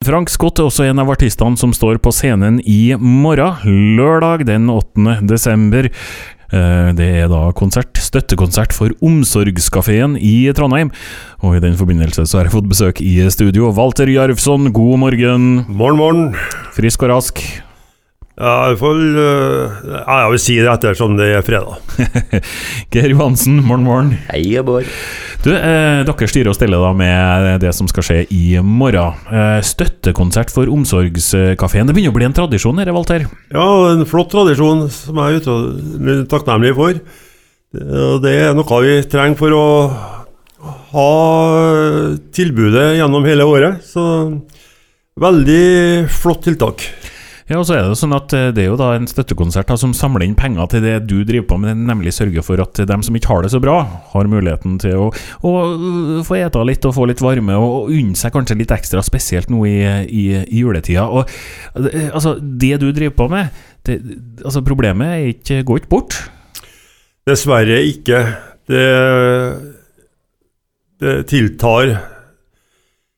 Frank Scott er også en av artistene som står på scenen i morgen, lørdag den 8. desember. Eh, Det er da konsert, støttekonsert for Omsorgskafeen i Trondheim. Og i den forbindelse så har jeg fått besøk i studio. Walter Jarvsson, god morgen. Morgen, morgen. Frisk og rask. Ja, i hvert fall ja, Jeg vil si det ettersom det er fredag. Geir Johansen, morgen, morgen. Hei Bård. Du, eh, dere styrer og steller da med det som skal skje i morgen. Eh, støttekonsert for Omsorgskafeen. Det begynner å bli en tradisjon her, Walter. Ja, en flott tradisjon som jeg er takknemlig for. Det er noe vi trenger for å ha tilbudet gjennom hele året. Så veldig flott tiltak. Ja, og så er Det sånn at eh, det er jo da en støttekonsert da, som samler inn penger til det du driver på med, nemlig sørge for at dem som ikke har det så bra, har muligheten til å, å øh, få ete litt og få litt varme, og unne seg kanskje litt ekstra, spesielt nå i, i, i juletida. Og eh, altså, Det du driver på med, det, altså problemet er ikke, går ikke bort. Dessverre ikke. Det, det tiltar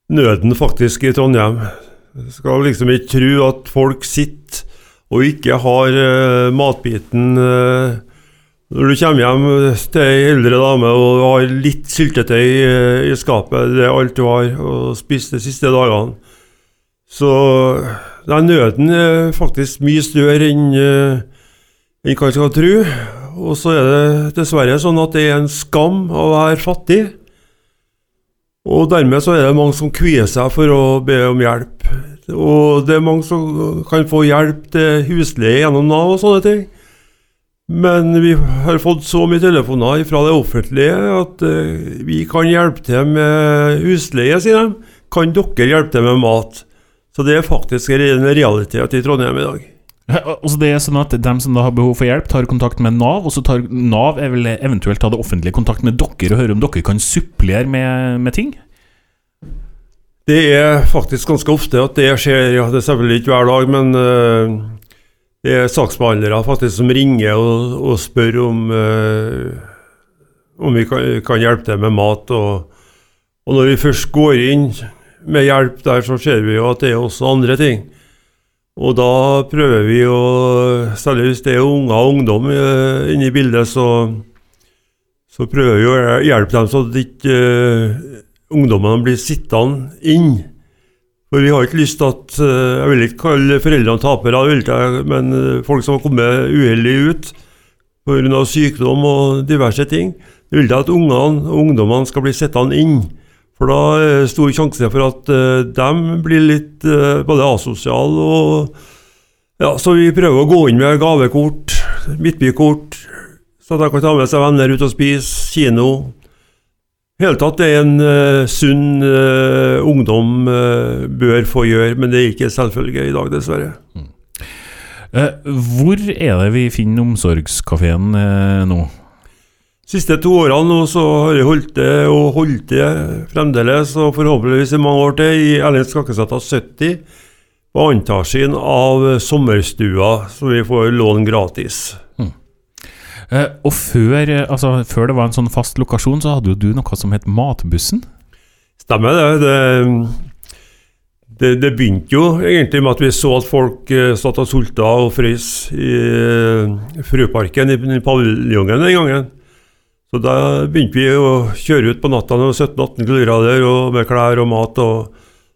nøden faktisk i Trondheim. Skal liksom ikke tro at folk sitter og ikke har uh, matbiten uh, Når du kommer hjem til ei eldre dame og har litt syltetøy uh, i skapet, det er alt du har og spist de siste dagene, så den nøden er faktisk mye større enn enn hva en skal tro. Og så er det dessverre sånn at det er en skam å være fattig. Og dermed så er det mange som kvier seg for å be om hjelp. Og det er mange som kan få hjelp til husleie gjennom Nav og sånne ting. Men vi har fått så mye telefoner fra det offentlige at eh, vi kan hjelpe til med husleie, sier de. Kan dere hjelpe til med mat? Så det er faktisk en realitet i Trondheim i dag. Altså det er sånn at Dem som da har behov for hjelp, tar kontakt med Nav, og så tar Nav eventuelt ta det offentlige kontakt med dere og høre om dere kan supplere med, med ting? Det er faktisk ganske ofte at det skjer, ja, det er selvfølgelig ikke hver dag, men uh, det er saksbehandlere faktisk som ringer og, og spør om, uh, om vi kan, kan hjelpe til med mat. Og, og når vi først går inn med hjelp der, så ser vi jo at det er også andre ting. Og da prøver vi å Særlig hvis det er unger og ungdom eh, inne i bildet, så, så prøver vi å hjelpe dem så at ikke uh, ungdommene blir sittende inn. For vi har ikke lyst til at eh, Jeg vil ikke kalle foreldrene tapere, men folk som har kommet uheldig ut pga. sykdom og diverse ting. Det vil jeg at ungene og ungdommene skal bli sittende inn. For da er det stor sjanse for at uh, de blir litt uh, både asosiale og Ja, så vi prøver å gå inn med gavekort, Midtbykort, så de kan ta med seg venner ut og spise, kino. I hele tatt det er en uh, sunn ungdom bør få gjøre, men det er ikke selvfølge i dag, dessverre. Eh, hvor er det vi finner Omsorgskafeen eh, nå? Siste to årene nå så har jeg holdt det og holdt det fremdeles, og forhåpentligvis i mange år til, i Erlend Skakkesæta 70, på antasjen av sommerstua, så vi får låne gratis. Eh, og før, altså, før det var en sånn fast lokasjon, så hadde jo du noe som het Matbussen. Stemmer det. Det, det, det begynte jo egentlig med at vi så at folk uh, satt og sulta og frøs i uh, Frøparken i, i paviljongen den gangen. Så da begynte vi å kjøre ut på natta når 17-18 kuldegrader og med klær og mat. og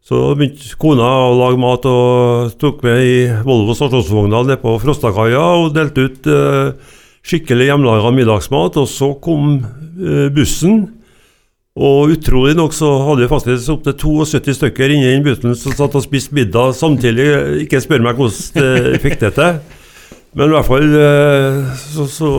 Så begynte kona å lage mat og tok med i Volvo stasjonsvogna nede på Frostakaia og delte ut eh, skikkelig hjemmelaga middagsmat. Og så kom eh, bussen. Og utrolig nok så hadde vi faktisk opptil 72 stykker inni i bussen som satt og spiste middag samtidig. Ikke spør meg hvordan de fikk det til. Men i hvert fall eh, så, så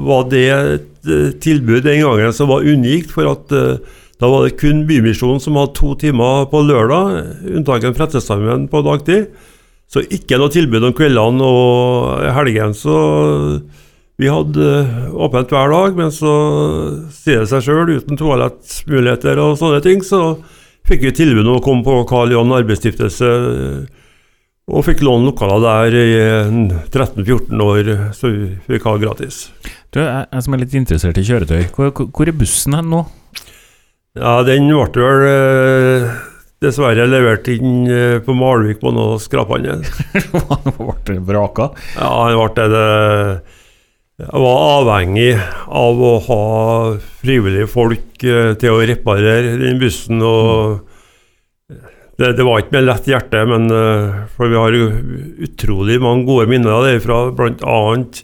var det et eh, tilbud den gangen som var unikt, for at eh, da var det kun Bymisjonen som hadde to timer på lørdag, unntaket Prettestammen på dagtid. Så ikke noe tilbud om kveldene og helgen. Så vi hadde åpent hver dag, men så sier det seg sjøl, uten toalettmuligheter og sånne ting, så fikk vi tilbud om å komme på Karl Johan arbeidsstiftelse og fikk låne lokaler der i 13-14 år, så vi fikk ha gratis. Du, jeg, som er litt interessert i kjøretøy, hvor, hvor- er bussen hen nå? Ja, den ble vel eh, dessverre levert inn eh, på Malvik på noe skraphandel. ble ble vraka. Ja, den ble det. Jeg var avhengig av å ha frivillige folk eh, til å reparere den bussen. og det, det var ikke med lett hjerte, men eh, for vi har utrolig mange gode minner derfra. Blant annet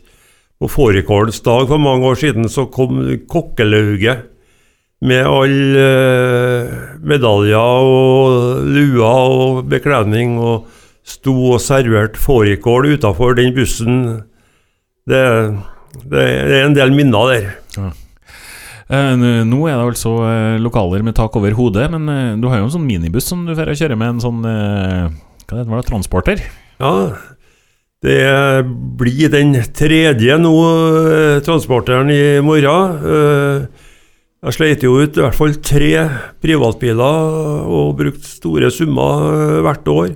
på fårikålens dag for mange år siden så kom kokkelauget med alle eh, medaljer og luer og bekledning, og sto og serverte fårikål utafor den bussen. Det, det, er en del minner der. N- nå er det altså eh, lokaler med tak over hodet, men eh, du har jo en sånn minibuss som du får kjøre med, en sånn eh, Hva heter det, transporter? Ja, det blir den tredje nå, eh, transporteren i morgen. Eh, jeg sleit jo ut i hvert fall tre privatbiler og brukt store summer eh, hvert år.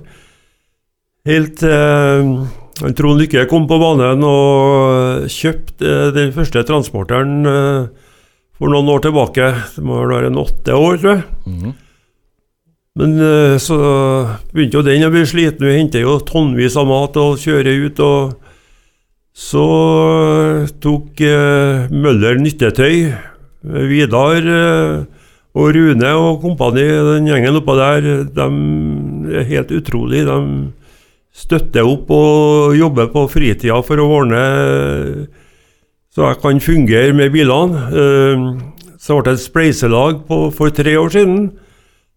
Helt til eh, Trond Lykke kom på banen og kjøpte eh, den første transporteren eh, for noen år tilbake. Det må vel være en åtte år, tror jeg. Mhm. Men eh, så begynte jo den å bli sliten. Vi henter jo tonnvis av mat og kjører ut. og Så tok eh, Møller nyttetøy. Vidar eh, og Rune og kompani, den gjengen oppå der, de er helt utrolig. De støtter opp og jobber på fritida for å ordne så jeg kan fungere med bilene. Eh, Så ble det et spleiselag på, for tre år siden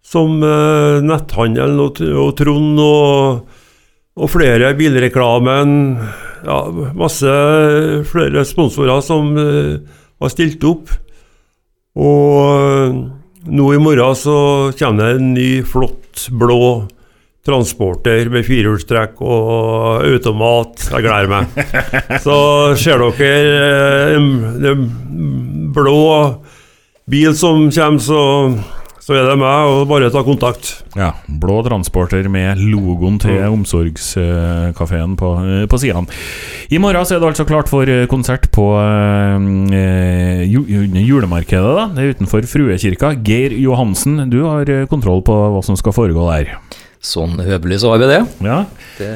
som eh, netthandelen og, og Trond og, og flere, bilreklamen ja, Masse flere sponsorer som eh, har stilt opp. Og eh, nå i morgen så kommer det en ny, flott, blå transporter med firehjulstrekk og automat. Jeg gleder meg. Så ser dere eh, en, blå bil som kommer, så så er det meg, og bare ta kontakt. Ja, blå transporter med logoen til omsorgskafeen på, eh, på sidene. I morgen så er det altså klart for eh, konsert på eh, julemarkedet. da Det er utenfor Fruekirka. Geir Johansen, du har kontroll på hva som skal foregå der. Sånn høvelig så har vi det. Ja, det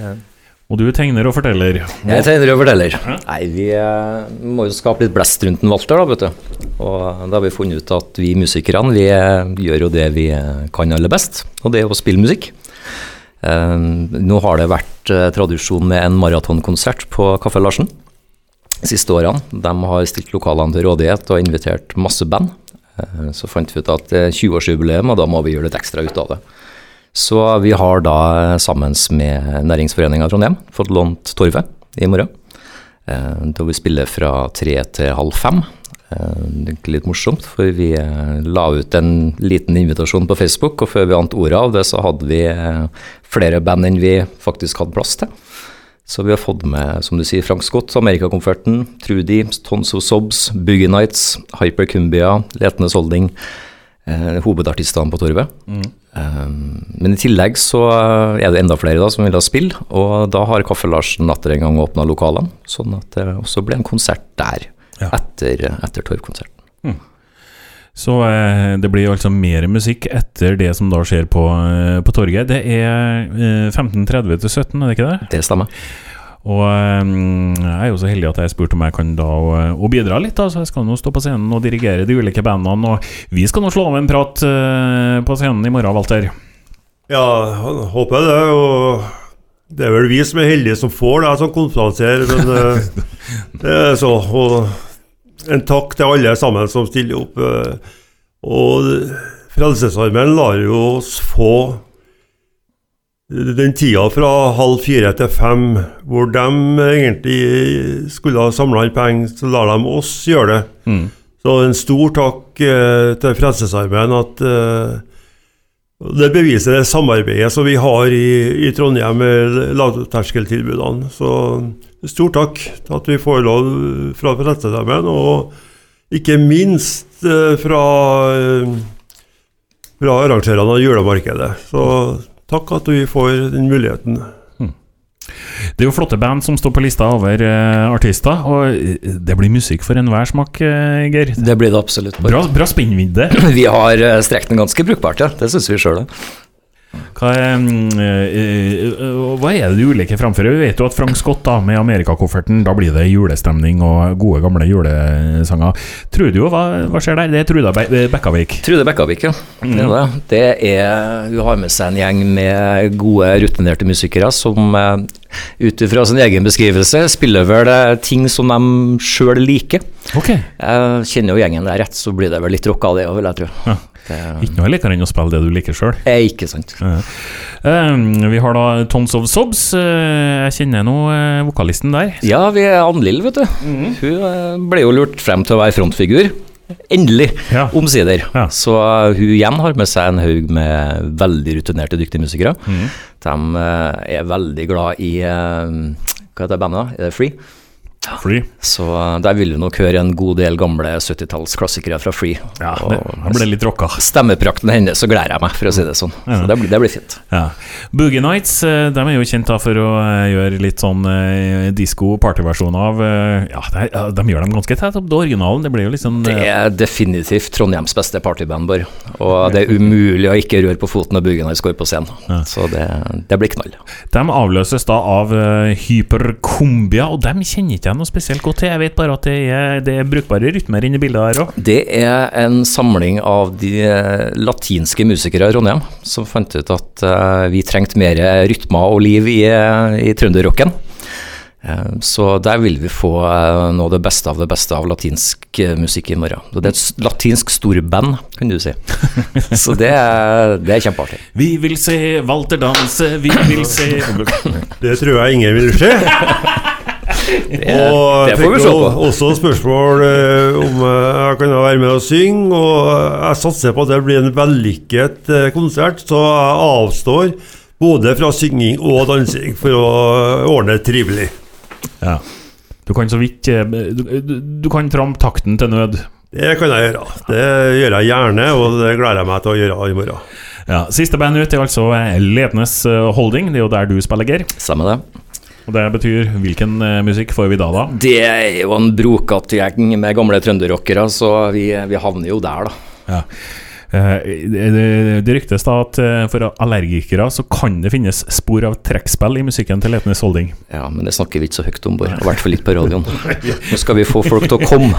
Og du tegner og forteller. jeg tegner og forteller. Nei, vi eh, må jo skape litt blest rundt en Walter, da, vet du. Og da har vi funnet ut at vi musikerne, vi eh, gjør jo det vi eh, kan aller best, og det er å spille musikk. Eh, nå har det vært eh, tradisjon med en maratonkonsert på Kaffe Larsen de siste årene. De har stilt lokalene til rådighet og invitert masse band. Eh, så fant vi ut at det er 20-årsjubileum, og da må vi gjøre litt ekstra ut av det. Så vi har da eh, sammen med Næringsforeninga Trondheim fått lånt Torvet i morgen. Eh, Da vi spiller fra tre til halv fem. Eh, Det er litt morsomt, for vi la ut en liten invitasjon på Facebook, og før vi ante ordet av det, så hadde vi flere band enn vi faktisk hadde plass til. Så vi har fått med, som du sier, Frank Scott, Amerikakomforten, Trudy, Tonso Sobs, Boogie Nights, Hyper Cumbia, Letende Holding, eh, hovedartistene på Torvet. Eh, men i tillegg så er det enda flere da som vil ha spill, og da har Kaffe Larsen atter en gang åpna lokalene, sånn at det også blir en konsert der Ja. etter, etter Torvkonserten. Så eh, det blir altså mer musikk etter det som da skjer på, eh, på torget. Det er eh, 15.30 til 17, er det ikke det? Det stemmer. Og eh, jeg er jo så heldig at jeg spurte om jeg kan da eh, å bidra litt, da, så jeg skal nå stå på scenen og dirigere de ulike bandene. Og vi skal nå slå av en prat eh, på scenen i morgen, Walter. Ja, håper jeg det. Og det er vel vi som er heldige som får det som konferansier, men eh, det er så. Og en takk til alle sammen som stiller opp. eh, Og Frelsesarmeen lar jo oss få den tida fra halv fire til fem, hvor de egentlig skulle ha samla inn penger, så lar de oss gjøre det. Mm. Så en stor takk eh, til Frelsesarmeen at eh, det beviser det samarbeidet som vi har i, i Trondheim med lavterskeltilbudene. Så stor takk til at vi får lov fra Frelsesarmeen, og ikke minst eh, fra, eh, fra arrangørene av julemarkedet. Så takk at vi får den muligheten. Det er jo flotte band som står på lista over uh, artister, og eh, det blir musikk for enhver smak, uh, Geir. Det blir det absolutt. Bra, bra spinnvidde. Vi har eh, strekt den ganske brukbart, ja. Det syns vi sjøl. Hva er, mm, eh, eh, hva er det de ulike framfører? Vi vet jo at Frank Scott da, med Amerikakofferten, da blir det julestemning og gode, gamle julesanger. Trude, hva, hva skjer der? Det er Truda Be Bekkavik. Trude Bekkavik, ja. Det er det. Er, hun har med seg en gjeng med gode, rutinerte musikere som eh, ut ifra sin egen beskrivelse spiller vel ting som de sjøl liker. Ok. Jeg kjenner jo gjengen der rett, så blir det vel litt rock av det òg, vil jeg tro. Ja. Det Ikke noe likere enn å spille det du liker sjøl. ikke sant. vi har da Tons of Sobs. Eh, jeg kjenner nå eh, vokalisten der. Ja, vi er Ann-Lill, vet du. Hun eh, ble jo lurt frem til å være frontfigur. Endelig, Ja. omsider. Ja. Så hun igjen har med seg en haug med veldig rutinerte, dyktige musikere. De eh, er veldig glad i Hva heter bandet? Er det Free? Fly. Så eh, der vil vi nok høre en god del gamle 70-tallsklassikere fra Free. Ja, Og det, ble litt rocka. Stemmeprakten hennes, så gleder jeg meg, for å si det sånn. Så det blir, det blir fint. Ja. Boogie Nights eh, de er jo kjent da for å eh, gjøre litt sånn eh, disko-partyversjon av Ja, det er, de gjør dem ganske tett opp til originalen. Det blir jo liksom Det er definitivt Trondheims beste partyband, Bård. Og det er umulig å ikke røre på foten når Boogie Nights går på scenen. Så det, det blir knall. De avløses da av Hyperkombia, og dem kjenner ikke jeg noe spesielt godt til. Jeg vet bare at det er, det er brukbare rytmer inni bildet her òg. Det er en samling av de eh, latinske musikere i Trondheim som fant ut at eh, vi trengte mer rytmer og liv i, eh, i trønderrocken. Eh, Så der vil vi få noe av det beste av det beste av latinsk musikk i morgen. Så det er et latinsk storband, kan du si. Så det er, det er kjempeartig. Vi vil se Walter danse, vi vil se Det tror jeg ingen vil se. Og det får vi se på. også spørsmål eh, om eh, jeg kan være med og synge, og jeg satser på at det blir en vellykket eh, konsert, så jeg avstår både fra synging og dansing for å ordne det trivelig. Ja. Du kan så vidt eh, Du, du, kan trampe takten til nød. Det kan jeg gjøre. Det gjør jeg gjerne, og det gleder jeg meg til å gjøre i morgen. Ja, Siste band ut er altså Lednes Letnes eh, Holding. Det er jo der du spiller, Geir. Stemmer det. Og det betyr hvilken eh, musikk får vi da, da? Det er jo en brokete gjeng med gamle trønderrockere, så vi, vi havner jo der, da. Ja. Eh, Det, ryktes da at eh, for allergikere så kan det finnes spor av trekkspill i musikken til Letnes Holding. Ja, men det snakker vi ikke så høyt om, Bård. I hvert fall ikke på radioen. Nå skal vi få folk til å komme.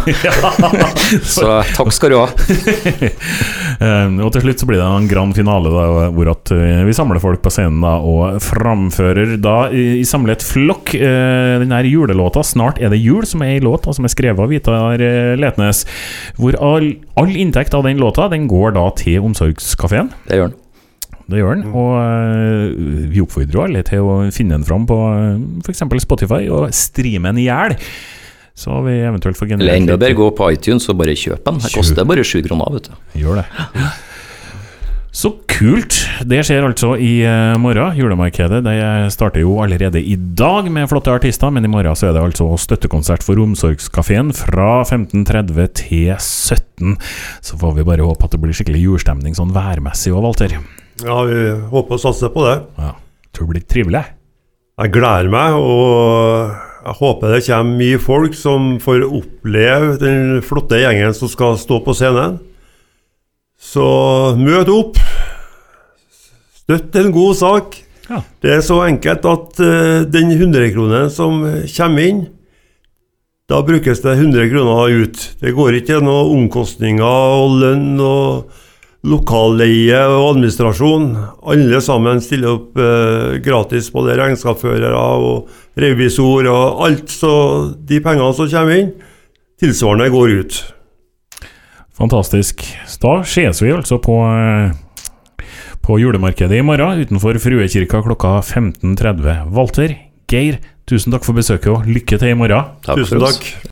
Så takk skal du ha. Eh, og til slutt så blir det en grand finale da, hvor at eh, vi samler folk på scenen da, og framfører da i, i samlet flokk Denne den her julelåta 'Snart er det jul', som er ei låt da, som er skrevet av Vidar eh, Letnes. Hvor all, all inntekt av den låta den går da til Omsorgskafeen. Det gjør den Det gjør den. Og eh, vi oppfordrer jo alle til å finne den fram på f.eks. Spotify og streame den i hjel. Så vi eventuelt får Eller generert enda bedre, gå på iTunes og bare kjøp den. Det koster bare sju kroner, vet du. Gjør det. Så kult! Det skjer altså i eh, morgen. Julemarkedet det starter jo allerede i dag med flotte artister, men i morgen så er det altså støttekonsert for Omsorgskafeen fra 15.30 til 17. Så får vi bare håpe at det blir skikkelig julestemning sånn værmessig òg, Walter. Ja, vi håper å satse på det. Ja. Tror det blir trivelig. Jeg gleder meg, og jeg håper det kommer mye folk som får oppleve den flotte gjengen som skal stå på scenen. Så møt opp. Støtt en god sak. Ja. Det er så enkelt at uh, den 100-kronen som kommer inn, da brukes det 100 kroner ut. Det går ikke gjennom omkostninger og lønn og lokalleie og administrasjon. Alle sammen stiller opp eh, gratis, både regnskapsførere og revisor og alt. Så de pengene som kommer inn, tilsvarende går ut. Fantastisk. Da ses vi altså på, eh, på julemarkedet i morgen utenfor Fruekirka klokka 15.30. Walter, Geir, tusen takk for besøket og lykke til i morgen. Takk Tusen takk.